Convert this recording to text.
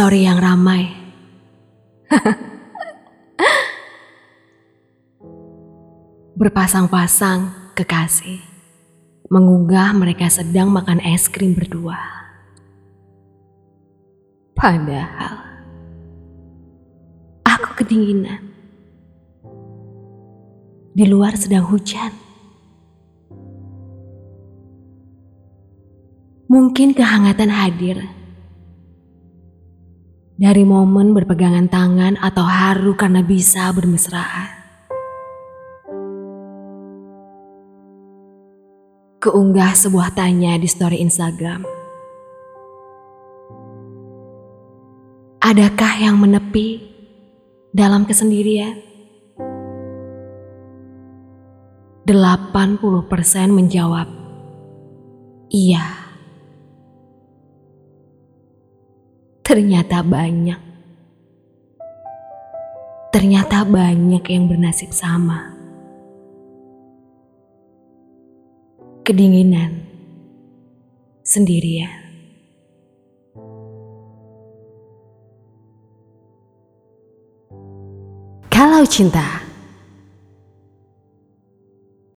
story yang ramai. Berpasang-pasang kekasih mengunggah mereka sedang makan es krim berdua. Padahal aku kedinginan. Di luar sedang hujan. Mungkin kehangatan hadir dari momen berpegangan tangan atau haru karena bisa bermesraan. Keunggah sebuah tanya di story Instagram. Adakah yang menepi dalam kesendirian? 80% menjawab, iya. Ternyata banyak. Ternyata banyak yang bernasib sama. Kedinginan sendirian. Kalau cinta